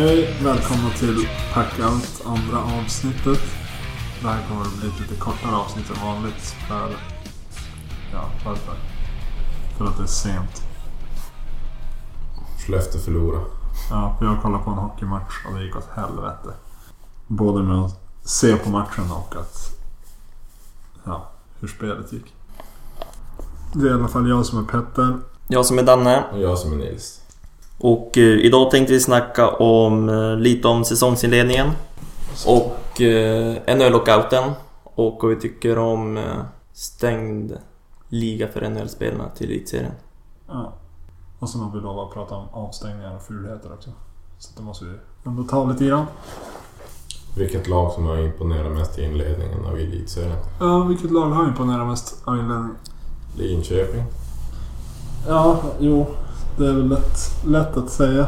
Hej! Välkomna till Packout, andra avsnittet. Det här kommer att bli ett lite kortare avsnitt än vanligt för... Ja, varför? För att det är sent. Skellefteå förlorade. Ja, för jag kollade på en hockeymatch och det gick åt helvete. Både med att se på matchen och att... Ja, hur spelet gick. Det är i alla fall jag som är Petter. Jag som är Danne. Och jag som är Nils. Och eh, idag tänkte vi snacka om eh, lite om säsongsinledningen. Och eh, NHL-lockouten. Och vad vi tycker om eh, stängd liga för NHL-spelarna till elitserien. Ja. Och sen har vi lovat att prata om avstängningar och fulheter också. Så det måste vi ändå ta lite grann. Vilket lag som har imponerat mest i inledningen av elitserien? Ja, vilket lag har imponerat mest av inledningen? Linköping. Ja, jo. Det är väl lätt, lätt att säga.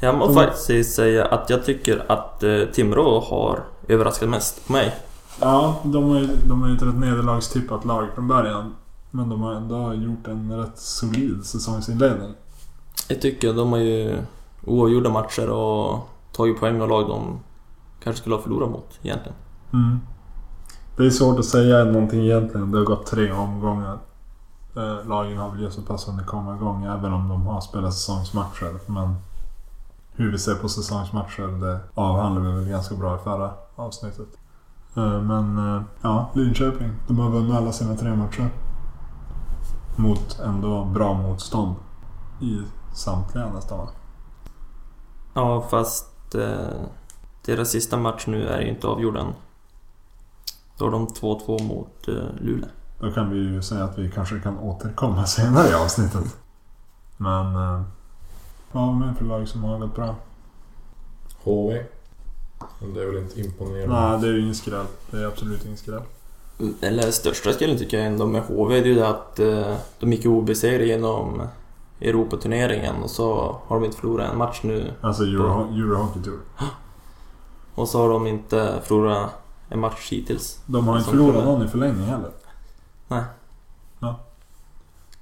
Jag måste faktiskt säga att jag tycker att eh, Timrå har överraskat mest på mig. Ja, de har ju, de ju ett nederlagstippat lag från början. Men de har ändå gjort en rätt solid säsongsinledning. Jag tycker de har ju oavgjorda matcher och tagit poäng av lag de kanske skulle ha förlorat mot egentligen. Mm. Det är svårt att säga någonting egentligen. Det har gått tre omgångar. Eh, lagen har väl just så pass att komma igång även om de har spelat säsongsmatcher. Men hur vi ser på säsongsmatcher det avhandlar vi väl ganska bra i förra avsnittet. Eh, men eh, ja, Linköping. De har vunnit alla sina tre matcher. Mot ändå bra motstånd. I samtliga nästan? Ja, fast eh, deras sista match nu är ju inte avgjord än. Då har de 2-2 mot eh, Luleå. Då kan vi ju säga att vi kanske kan återkomma senare i avsnittet. Men... Eh, vad har vi mer för lag som har gått bra? HV. Men det är väl inte imponerande. Nej, det är ju ingen skräll. Det är absolut ingen skräll. Eller största skulden tycker jag ändå med HV, det är ju det att eh, de gick obesegrade genom Europaturneringen och så har de inte förlorat en match nu. Alltså Euro, Euro Hockey Tour. Och så har de inte förlorat en match hittills. De har inte förlorat någon i förlängning heller.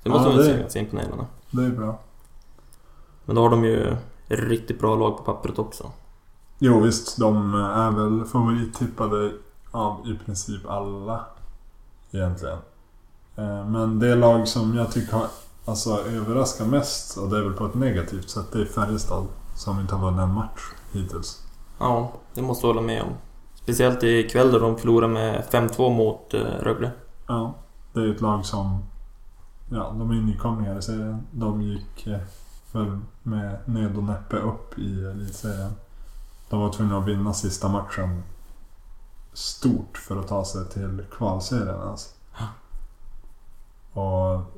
Det måste Ja, man det- säga ganska imponerande. Det är bra. Men då har de ju riktigt bra lag på pappret också. Jo visst, de är väl favorittippade av i princip alla. Egentligen. Eh, Men det lag som jag tycker har alltså, överraskat mest, och det är väl på ett negativt sätt, det är Färjestad. Som inte har vunnit en match hittills. Ja, det måste jag hålla med om. Speciellt ikväll då de förlorade med 5-2 mot eh, Rögle. Ja, det är ett lag som... Ja, de är nykomlingar i serien. De gick eh, väl med nöd och näppe upp i elitserien. De var tvungna att vinna sista matchen stort för att ta sig till kvalserien alltså. Och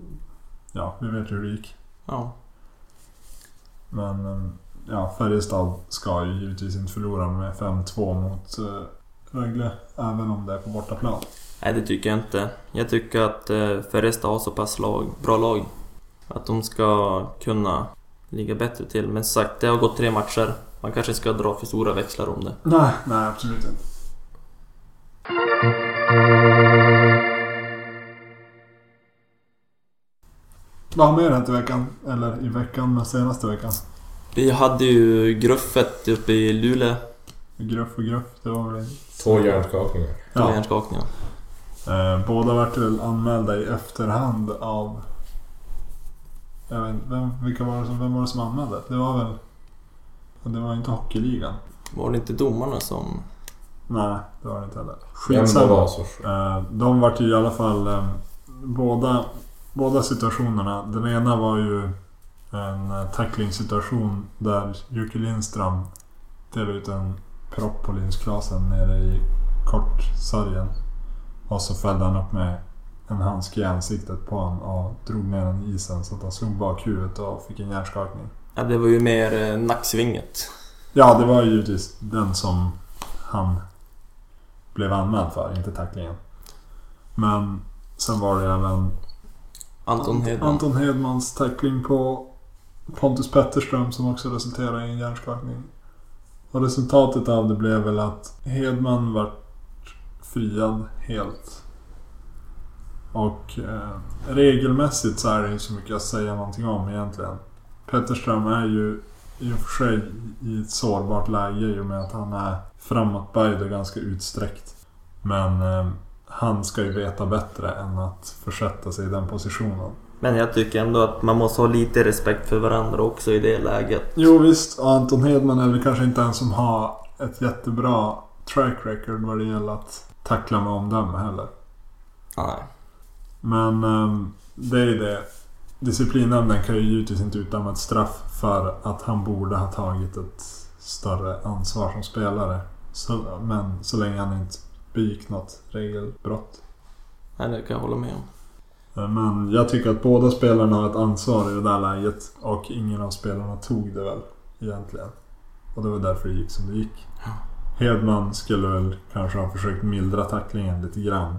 ja, vi vet hur det gick. Ja. Men eh, ja, Färjestad ska ju givetvis inte förlora med 5-2 mot eh, Rögle. Även om det är på bortaplan. Nej, det tycker jag inte. Jag tycker att eh, Färjestad har så pass lag, bra lag. Att de ska kunna ligga bättre till. Men som sagt, det har gått tre matcher. Man kanske ska dra för stora växlar om det. Nej, nej absolut inte. Vad har mer hänt i veckan? Eller i veckan, men senaste veckan? Vi hade ju Gruffet uppe i Luleå. Gruff och gruff, det var väl... Två hjärnskakningar. Ja. Ja. Hjärnskakningar. Eh, båda vart väl anmälda i efterhand av... Jag vet inte, vem, vilka var det som, vem var det som anmälde? Det var väl... Det var inte Hockeyligan. Var det inte domarna som... Nej, det var det inte heller. Skitsamma. Eh, De vart ju i alla fall eh, båda, båda situationerna. Den ena var ju en eh, tacklingssituation där Jocke Lindström delade ut en propp på linsklasen nere i kortsargen. Och så följde han upp med en handske i ansiktet på honom och drog ner den i isen så att han slog bakhuvudet och fick en hjärnskakning. Ja, det var ju mer eh, nacksvinget. Ja, det var ju givetvis den som han blev anmäld för, inte tacklingen. Men sen var det även Anton Hedman. Anton Hedmans tackling på Pontus Petterström som också resulterade i en hjärnskakning. Och resultatet av det blev väl att Hedman vart friad helt. Och eh, regelmässigt så är det inte så mycket att säga någonting om egentligen. Petterström är ju i och för sig i ett sårbart läge i och med att han är framåtböjd och ganska utsträckt. Men eh, han ska ju veta bättre än att försätta sig i den positionen. Men jag tycker ändå att man måste ha lite respekt för varandra också i det läget. Jo visst, och Anton Hedman är väl kanske inte en som har ett jättebra track record vad det gäller att tackla med omdöme heller. Nej. Men ehm, det är ju det. Disciplinnämnden kan ju givetvis inte utdöma ett straff för att han borde ha tagit ett större ansvar som spelare. Så, men så länge han inte begick något regelbrott. Nej, det kan jag hålla med om. Eh, Men jag tycker att båda spelarna har ett ansvar i det där läget och ingen av spelarna tog det väl egentligen. Och det var därför det gick som det gick. Ja. Hedman skulle väl kanske ha försökt mildra tacklingen lite grann.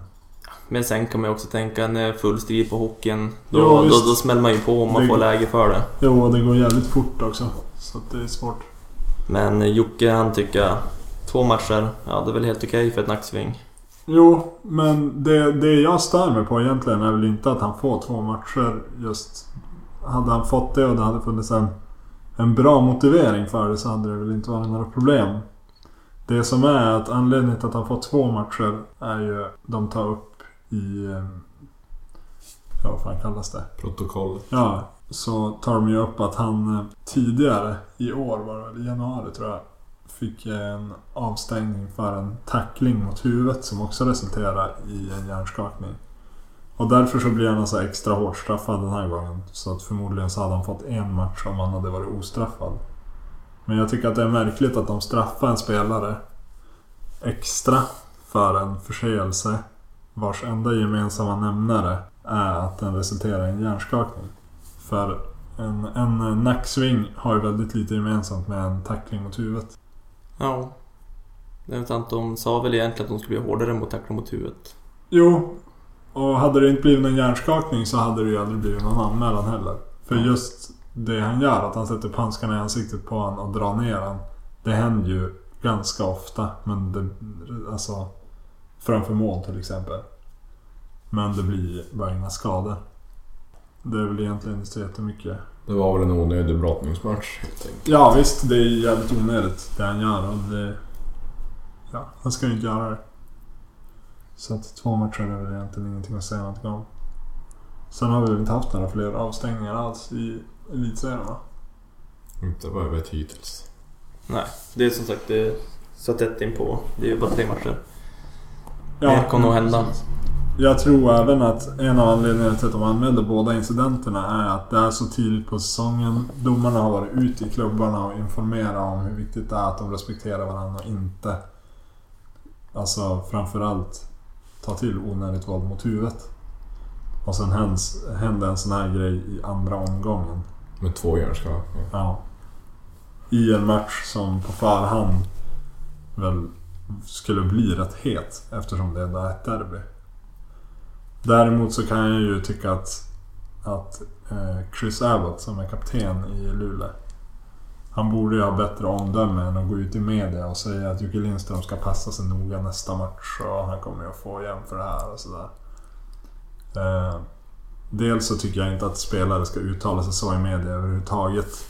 Men sen kan man ju också tänka när full strid på hockeyn. Då, Jo, då, då smäller man ju på om man Det- får läge för det. Jo, det går jävligt fort också. Så det är svårt. Men Jocke han tycker två matcher, ja det är väl helt okej för ett nacksving. Jo, men det, det jag stör mig på egentligen är väl inte att han får två matcher just. Hade han fått det och det hade funnits en, en bra motivering för det så hade det väl inte varit några problem. Det som är att anledningen till att han får två matcher är ju de tar upp i... eh, Ja, vad fan kallas det? Protokollet. Ja, så tar de ju upp att han eh, tidigare i år, var det i januari tror jag, fick en avstängning för en tackling mot huvudet som också resulterar i en hjärnskakning. Och därför så blir han alltså extra hårt straffad den här gången. Så att förmodligen så hade han fått en match om han hade varit ostraffad. Men jag tycker att det är märkligt att de straffar en spelare extra för en förseelse vars enda gemensamma nämnare är att den resulterar i en hjärnskakning. För en, en nacksving har ju väldigt lite gemensamt med en tackling mot huvudet. Ja. Det är sant, de sa väl egentligen att de skulle bli hårdare mot tackling mot huvudet. Jo, och hade det inte blivit någon hjärnskakning så hade det ju aldrig blivit någon anmälan heller. För just det han gör, att han sätter handskarna i ansiktet på honom och drar ner honom. Det händer ju ganska ofta, men det... Alltså... Framför mål till exempel. Men det blir bara inga skador. Det är väl egentligen inte så jättemycket. Det var väl en onödig brottningsmatch helt enkelt. Ja visst, det är jävligt onödigt det han gör och det... Ja, han ska ju inte göra det. Så att två matcher är väl egentligen ingenting att säga någonting om. Sen har vi väl inte haft några fler avstängningar alls i elitserien va? Inte vad jag vet hittills. Nej, det är som sagt det är så tätt in på. Det är ju bara tre matcher. Mer kommer nog hända. Jag tror även att en av anledningarna till att de anmälde båda incidenterna är att det är så tidigt på säsongen. Domarna har varit ute i klubbarna och informerat om hur viktigt det är att de respekterar varandra och inte... Alltså framförallt ta till onödigt våld mot huvudet. Och sen händs, hände en sån här grej i andra omgången. Med två hjärnskakningar. Ja. I en match som på förhand väl skulle bli rätt het eftersom det ändå är ett derby. Däremot så kan jag ju tycka att, att eh, Chris Abbott som är kapten i Luleå. Han borde ju ha bättre omdöme än att gå ut i media och säga att Jocke Lindström ska passa sig noga nästa match och han kommer ju att få igen för det här och sådär. Eh, Dels så tycker jag inte att spelare ska uttala sig så i media överhuvudtaget.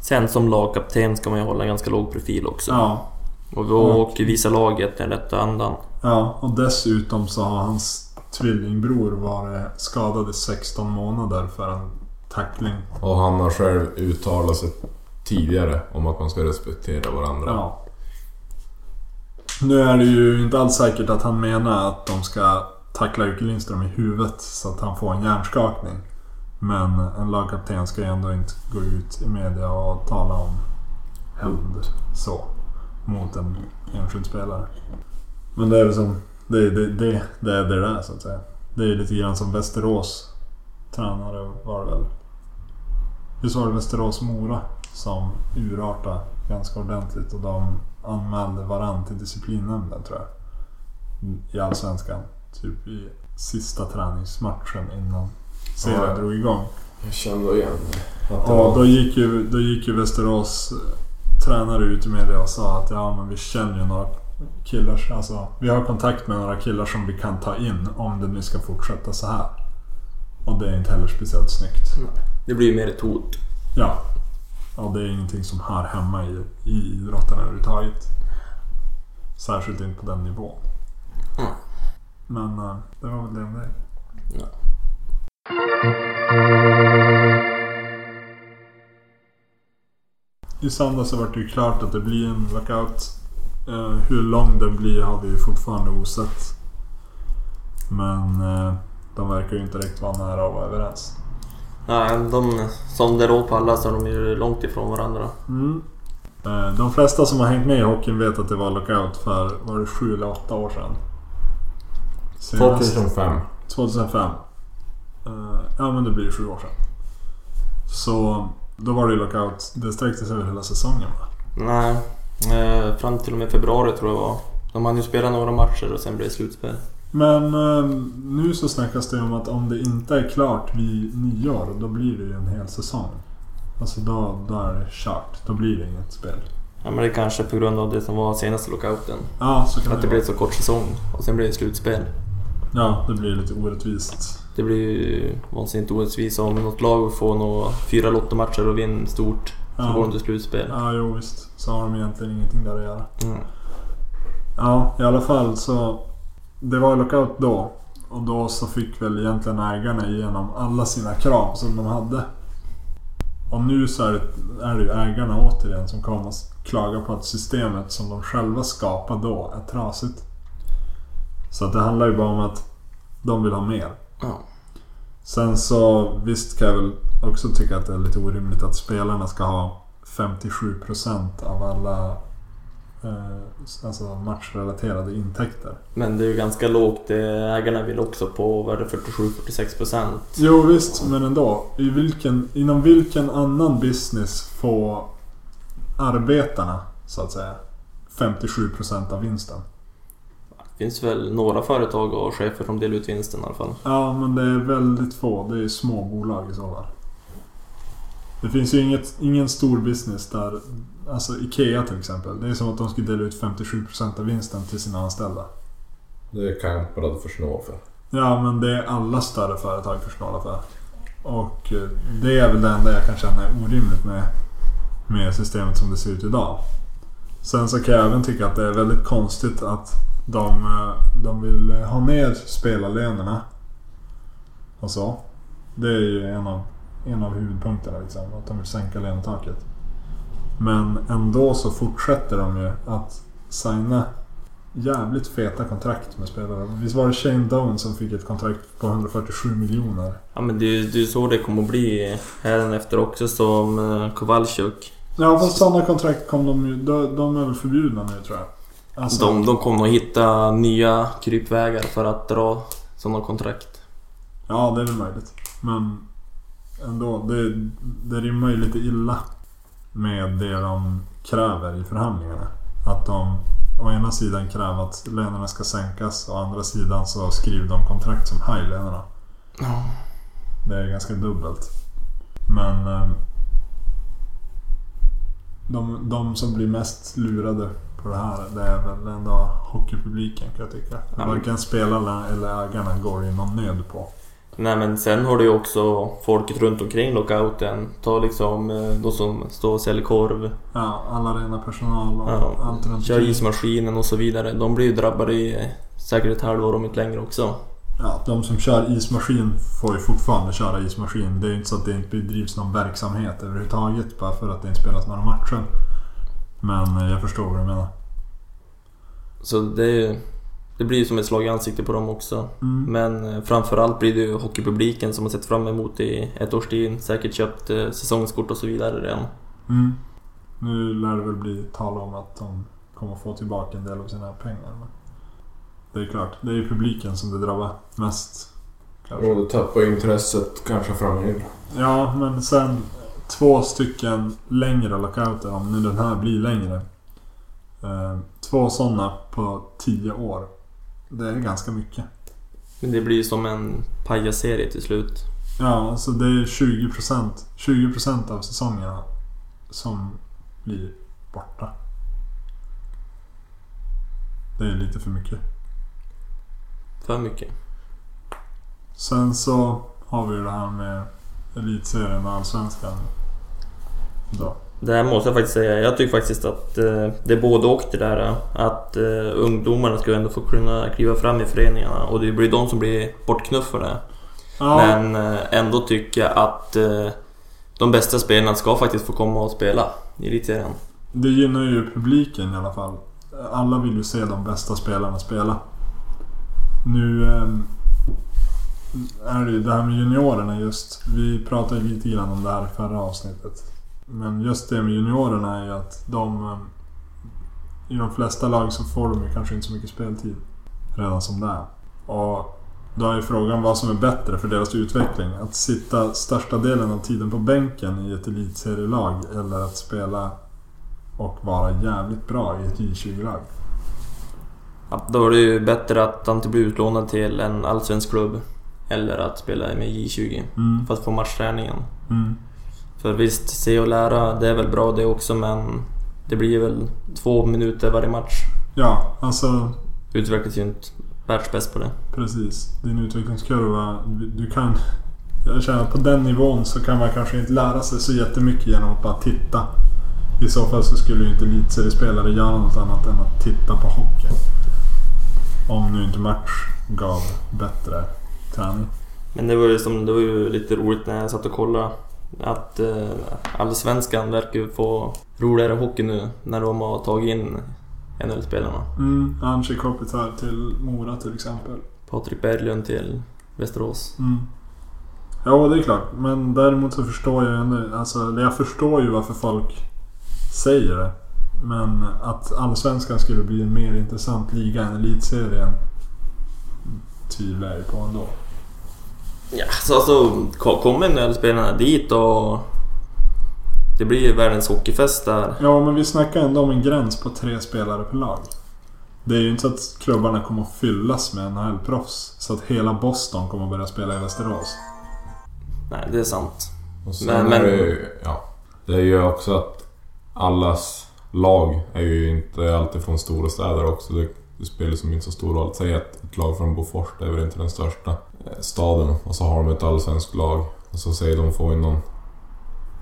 Sen som lagkapten ska man ju hålla en ganska låg profil också. Ja, Och, och visa laget den rätta andan. Ja, och dessutom så har hans tvillingbror varit skadad i 16 månader för en tackling. Och han har själv uttalat sig tidigare om att man ska respektera varandra. Ja. Nu är det ju inte alls säkert att han menar att de ska tackla Jocke Lindström i huvudet så att han får en hjärnskakning. Men en lagkapten ska ju ändå inte gå ut i media och tala om hämnd så. Mot en enskild spelare. Men det är väl som... Det är det, det, det, är det där så att säga. Det är lite grann som Västerås tränare var det väl. Visst var det Västerås-Mora som urartade ganska ordentligt och de anmälde varann till disciplinnämnden tror jag. I Allsvenskan. Typ i sista träningsmatchen innan serien Ja, ja. drog igång. Jag kände igen att Och var... då gick ju, då gick ju Västerås tränare ut i media och sa att ja men vi känner ju några killar, alltså vi har kontakt med några killar som vi kan ta in om det nu ska fortsätta så här. Och det är inte heller speciellt snyggt. Det blir mer ett hot. Ja. ja, det är ingenting som hör hemma i, i idrotten överhuvudtaget. Särskilt inte på den nivån. Mm. Men eh, det var väl det om det. Ja. I söndags så var det ju klart att det blir en lockout. Eh, hur lång den blir har vi ju fortfarande osett. Men eh, de verkar ju inte riktigt vara nära att vara överens. Nej, de, som det låter på alla så är de ju långt ifrån varandra. Mm. De flesta som har hängt med i hockeyn vet att det var lockout för, var det sju eller åtta år sedan? Senast- 2005. 2005. Eh, ja men det blir sju år sedan. Så då var det ju lockout. Det sträckte sig över hela säsongen va? Nej, eh, fram till och med februari tror jag var. De hann ju spela några matcher och sen blev det slutspel. Men eh, nu så snackas det om att om det inte är klart vid nyår då blir det ju en hel säsong. Alltså då, då är det kört. Då blir det inget spel. Ja men det är kanske på grund av det som var senaste lockouten. Ja, så kan Att det det blev så kort säsong och sen blev det slutspel. Ja, det blir lite orättvist. Det blir ju vansinnigt orättvist om något lag får några fyra lottomatcher och vinner stort. Så Ja. går de till slutspel. Ja, jo visst. Så har de egentligen ingenting där att göra. Mm. Ja, i alla fall så... Det var lockout då. Och då så fick väl egentligen ägarna igenom alla sina krav som de hade. Och nu så är det, är det ju ägarna återigen som kommer och klagar på att systemet som de själva skapade då är trasigt. Så att det handlar ju bara om att de vill ha mer. Ja. Sen så visst kan jag väl också tycka att det är lite orimligt att spelarna ska ha 57% av alla eh, alltså matchrelaterade intäkter. Men det är ju ganska lågt. Ägarna vill också på, vad är det, 47-46 procent. Jo visst, men ändå. I vilken, inom vilken annan business får arbetarna, så att säga, 57% av vinsten? Det finns väl några företag och chefer som delar ut vinsten i alla fall. Ja, men det är väldigt få. Det är små bolag i så fall. Det finns ju inget, ingen stor business där... Alltså IKEA till exempel. Det är som att de skulle dela ut 57% av vinsten till sina anställda. Det kan jag bara för snå för. Ja, men det är alla större företag för snåla för. Och eh, det är väl det enda jag kan känna är orimligt med, med systemet som det ser ut idag. Sen så kan jag även tycka att det är väldigt konstigt att de, eh, de vill ha ner spelarlönerna. Och så. Det är ju en av, en av huvudpunkterna liksom. Att de vill sänka lönetaket. Men ändå så fortsätter de ju att signa jävligt feta kontrakt med spelare. Visst var det Shane Doan som fick ett kontrakt på 147 miljoner? Ja men det är ju så det kommer att bli efter också som eh, Kowalczyk. Ja fast sådana kontrakt kom de ju... De, de är väl förbjudna nu tror jag. Alltså, De, de kommer att hitta nya krypvägar för att dra sådana kontrakt. Ja det är väl möjligt. Men ändå. Det, det rimmar ju lite illa med det de kräver i förhandlingarna. Att de å ena sidan kräver att lönerna ska sänkas och å andra sidan så skriver de kontrakt som höjer lönerna. Ja. Det är ganska dubbelt. Men... eh, De, de som blir mest lurade på det här, det är väl ändå hockeypubliken kan jag tycka. men- Varken spelarna eller ägarna går ju någon nöd på. Nej men sen har du ju också folket runt omkring lockouten. Ta liksom eh, de som står och säljer korv, Ja, alla rena personal och ja, allt runt kör ismaskinen och så vidare. De blir ju drabbade i eh, säkert ett halvår om inte längre också. Ja, de som kör ismaskin får ju fortfarande köra ismaskin. Det är ju inte så att det inte bedrivs någon verksamhet överhuvudtaget bara för att det inte spelas några matcher. Men eh, jag förstår vad du menar. Så det, det blir ju som ett slag i ansiktet på dem också. Mm. Men eh, framförallt blir det ju hockeypubliken som har sett fram emot i ett års tid. Säkert köpt eh, säsongskort och så vidare redan. Mm. Nu lär det väl bli tal om att de kommer få tillbaka en del av sina pengar. Men det är klart, det är ju publiken som det drabbar mest. Kanske. Och du tappar intresset kanske framöver. Ja, men sen två stycken längre lockouter, om nu den här blir längre. Eh, två sådana på tio år. Det är ganska mycket. Men det blir ju som en pajasserie till slut. Ja, alltså det är 20%, 20% av säsongerna som blir borta. Det är lite för mycket. För mycket. Sen så har vi det här med Elitserien och Allsvenskan. Då. Det här måste jag faktiskt säga. Jag tycker faktiskt att eh, det är både och det där. Att eh, ungdomarna ska ändå få kunna kliva fram i föreningarna och det blir de som blir bortknuffade. Ja, Men eh, ändå tycker jag att eh, de bästa spelarna ska faktiskt få komma och spela i elitserien. det gynnar ju publiken i alla fall. Alla vill ju se de bästa spelarna spela. Nu ehm, är det ju det här med juniorerna just. Vi pratade ju lite grann om det här i förra avsnittet. Men just det med juniorerna är ju att de... Eh, I de flesta lag så får de ju kanske inte så mycket speltid. Redan som det är. Och då är ju frågan vad som är bättre för deras utveckling. Att sitta största delen av tiden på bänken i ett elitserielag eller att spela och vara jävligt bra i ett J20-lag. Ja, då är det ju bättre att han inte blir utlånad till en allsvensk klubb. Eller att spela med J20 Mm. för att få matchträningen. Mm. För visst, se och lära, det är väl bra det också men det blir väl två minuter varje match. Ja, alltså Utvecklas ju inte världsbäst på det. precis. Din utvecklingskurva. Du kan... Jag känner att på den nivån så kan man kanske inte lära sig så jättemycket genom att bara titta. I så fall så skulle ju inte elitseriespelare göra något annat än att titta på hockey. Om nu inte match gav bättre träning. Men det var ju, som, det var ju lite roligt när jag satt och kollade att eh, Allsvenskan verkar ju få roligare hockey nu när de har tagit in NHL-spelarna. Mm, Anci Kopitar till Mora till exempel. Patrik Berglund till Västerås. Mm. Ja, det är klart. Men däremot så förstår jag ändå... Alltså, jag förstår ju varför folk säger det. Men att Allsvenskan skulle bli en mer intressant liga än Elitserien tvivlar jag ju på ändå. Ja, så alltså ko- kommer NHL-spelarna dit och det blir ju världens hockeyfest där. Ja, men vi snackar ändå om en gräns på tre spelare per lag. Det är ju inte så att klubbarna kommer att fyllas med NHL-proffs. Så att hela Boston kommer att börja spela i Västerås. Nej, det är sant. Och sen Men- är men- det ju, ja. Det är ju också att allas lag är ju inte alltid från stora städer också. Det, det spelar som inte så stor roll. Säg att ett lag från Bofors, det är väl inte den största eh, staden. Och så har de ett allsvenskt lag. Och så säger de får in någon...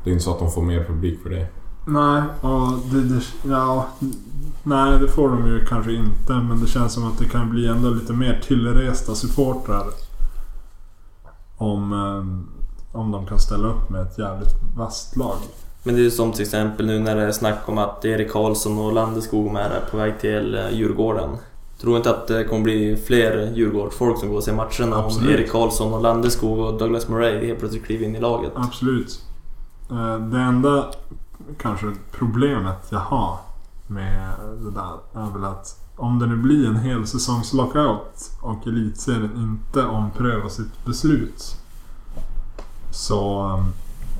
Det är inte så att de får mer publik för det. Nej, och det, det, ja, nej, det får de ju kanske inte. Men det känns som att det kan bli ändå lite mer tillresta supportrar. Om, eh, om de kan ställa upp med ett jävligt vasst lag. Men det är som till exempel nu när det är snack om att Erik Karlsson och Landeskog är på väg till eh, Djurgården. Tror inte att det kommer bli fler Djurgårdsfolk som går och ser matcherna om Absolut. Erik Karlsson och Landeskog och Douglas Murray helt plötsligt kliver in i laget. Absolut. Eh, Det enda kanske problemet jag har med det där är väl att om det nu blir en hel säsongs lockout och elitserien inte omprövar sitt beslut så eh,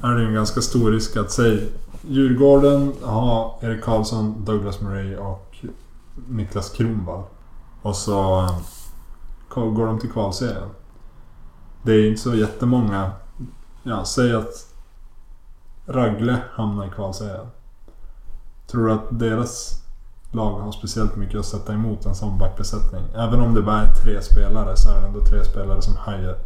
är det ju en ganska stor risk att säg Djurgården har Erik Karlsson, Douglas Murray och Niklas Kronwall. Och så eh, går de till kvalserien. Det är ju inte så jättemånga Ja, säg att Ragle hamnar i kvalserien. Tror du att deras lag har speciellt mycket att sätta emot en sån backbesättning? Även om det bara är tre spelare så är det ändå tre spelare som höjer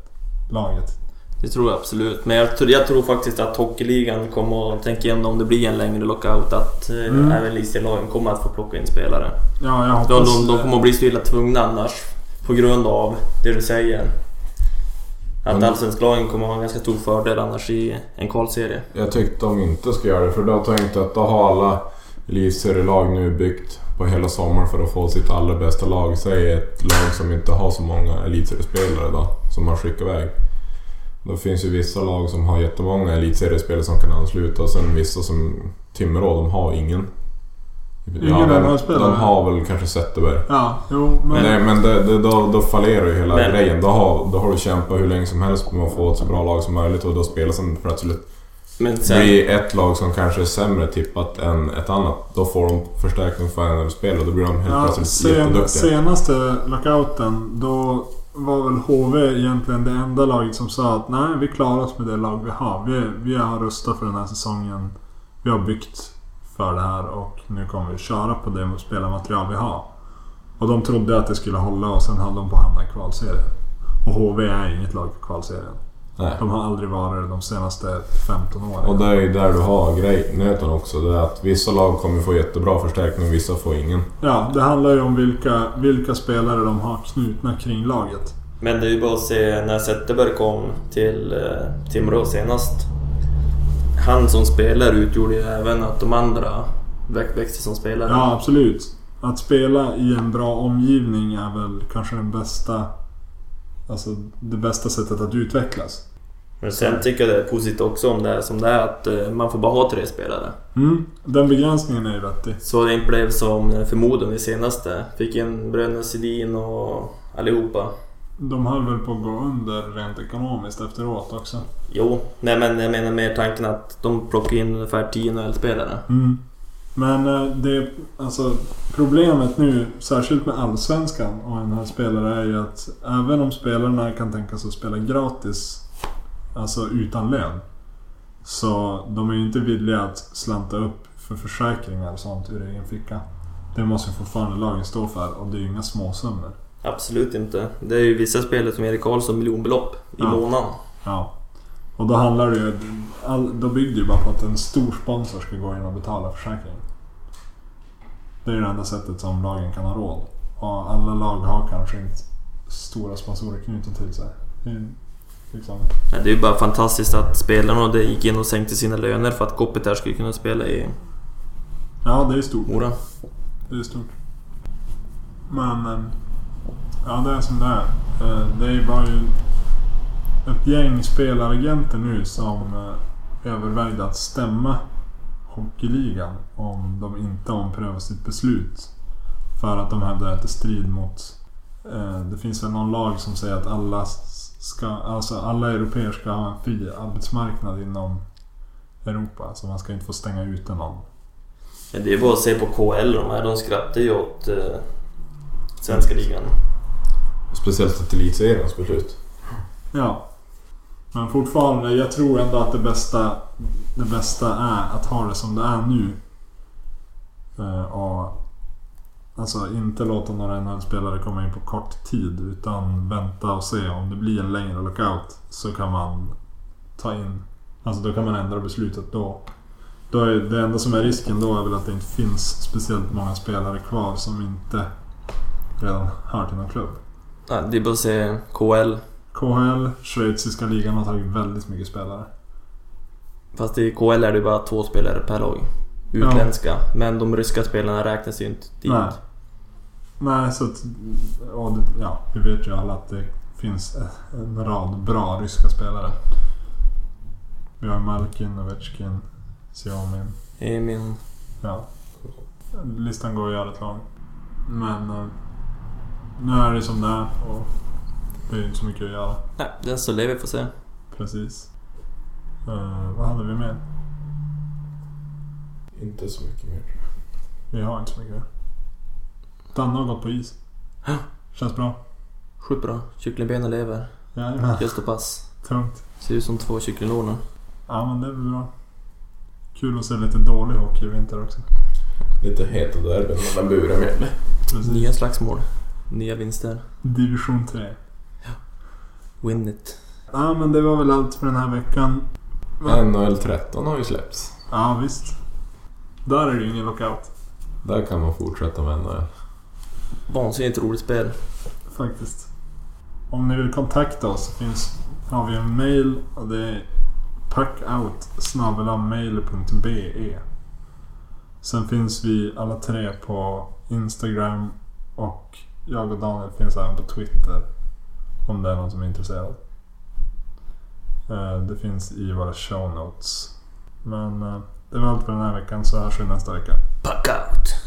laget. Det tror jag absolut. Men jag, tror- jag tror faktiskt att Hockeyligan kommer att tänka igenom om det blir en längre lockout att eh, Mm. även elitserielagen kommer att få plocka in spelare. Ja, jag De, hoppas... de, de kommer att bli så illa tvungna annars. På grund av det du säger. Att Mm. allsvensklagen kommer att ha en ganska stor fördel annars i en kvalserie. Jag tyckte de inte ska göra det för då tänkte jag att då har alla elitserielag nu byggt på hela sommaren för att få sitt allra bästa lag. Säg ett lag som inte har så många elitseriespelare då, som man skickar iväg. Då finns ju vissa lag som har jättemånga elitseriespelare som kan ansluta och sen vissa som Timrå, de har ingen. Ingen de, NHL-spelare? de har väl kanske Zetterberg. Ja, jo, men... Men, Nej, men det, det, då, då fallerar ju hela Men- grejen. Då har, då har du kämpat hur länge som helst med att få ett så bra lag som möjligt och då spelar sen plötsligt Men sen... blir ett lag som kanske är sämre tippat än ett annat. Då får de förstärkning för en spel och då blir de helt Ja, plötsligt sen, jätteduktiga. senaste lockouten, då var väl HV egentligen det enda laget som sa att nej, vi klarar oss med det lag vi har. Vi, vi har rustat för den här säsongen. Vi har byggt för det här och nu kommer vi köra på det spelarmaterial vi har. Och de trodde att det skulle hålla och sen höll de på att hamna i kvalserien. Och HV är inget lag för kvalserien. Nej. De har aldrig varit det de senaste 15 åren. Och det är ju där du har grejnöten också. Det är att vissa lag kommer få jättebra förstärkning och vissa får ingen. Ja, det handlar ju om vilka, vilka spelare de har knutna kring laget. Men det är ju bara att se när Zetterberg kom till eh, Timrå senast. Han som spelare utgjorde ju även att de andra väx- växte som spelare. Ja, absolut. Att spela i en bra omgivning är väl kanske den bästa... Alltså det bästa sättet att utvecklas. Men sen tycker jag det är positivt också om det är som det är att eh, man får bara ha tre spelare. Mm, den begränsningen är ju vettig. Så det inte blev som förmodan i senaste. Fick in bröderna Sedin och allihopa. De höll väl på att gå under rent ekonomiskt efteråt också. Jo, nej men jag menar mer tanken att de plockar in ungefär 10 NHL-spelare. Mm. Men eh, det, alltså problemet nu, särskilt med Allsvenskan och en här spelare är ju att även om spelarna kan tänka sig att spela gratis, alltså utan lön. Så de är ju inte villiga att slanta upp för försäkringar och sånt ur egen ficka. Det måste ju fortfarande laget stå för och det är ju inga småsummor. Absolut inte. Det är ju vissa spelare som Erik Karlsson miljonbelopp i Ja. månaden. Ja. Och då handlar det ju... All, då bygger det ju bara på att en stor sponsor ska gå in och betala försäkringen. Det är ju det enda sättet som lagen kan ha råd. Och alla lag har kanske inte stora sponsorer knutna till sig. Det är liksom... Nej, Det är ju bara fantastiskt att spelarna det gick in och sänkte sina löner för att Kopitar skulle kunna spela i Ja, det är stort. Mora. Det är stort. Men... Ja, det är som det är. Eh, Det ju bara ju ett gäng spelaragenter nu som eh, övervägde att stämma Hockeyligan om de inte omprövar sitt beslut. För att de hävdar att det strider mot... eh, Det finns väl någon lag som säger att alla ska... Alltså alla europeer ska ha en fri arbetsmarknad inom Europa. Så man ska inte få stänga ute någon. Ja, det är bara att se på KL de här. De skrattar ju åt eh, svenska ligan. Speciellt ett elitseriens beslut. Ja. Men fortfarande, jag tror ändå att det bästa, det bästa är att ha det som det är nu. Eh, och alltså inte låta några NHL-spelare komma in på kort tid utan vänta och se om det blir en längre lockout så kan man ta in, alltså då kan man ändra beslutet då. då är, det enda som är risken då är väl att det inte finns speciellt många spelare kvar som inte redan hör till någon klubb. Ja, det är bara att se KL. KHL, schweiziska ligan har tagit väldigt mycket spelare. Fast i KL är det bara två spelare per lag. Utländska. Men de ryska spelarna räknas ju inte dit. Nej. Nej, så att... Det, ja, vi vet ju alla att det finns en rad bra ryska spelare. Vi har Malkin, Ovechkin, Xiaomin. Emin. Ja. Listan går att göra ett lång. Men... eh, Nu är det som det är och det är inte så mycket att göra. Nej, den så lever får se. Precis. Eh, vad hade vi med? Inte så mycket mer. Vi har inte så mycket. Danne har gått på is. Känns bra. Sjukt bra. Kycklingbenen lever. Jajamän. Just och pass. Tungt. Ser ut som två kycklinglår nu. Ja men det är väl bra. Kul att se lite dålig hockey i vinter också. Lite heta derbyn mellan Buremjälle. Precis. Nya slagsmål. Nya vinster. Division 3. Win it. Ja men det var väl allt för den här veckan. NHL 13 har ju släppts. Ja visst. Där är det ju ingen lockout. Där kan man fortsätta med NHL. Vansinnigt roligt spel. Faktiskt. Om ni vill kontakta oss så finns, har vi en mail och det är puckout.mail.be Sen finns vi alla tre på Instagram och jag och Daniel finns även på Twitter. Om det är någon som är intresserad. Eh, det finns i våra show notes. Men eh, det var allt för den här veckan så hörs vi nästa vecka. Puck out!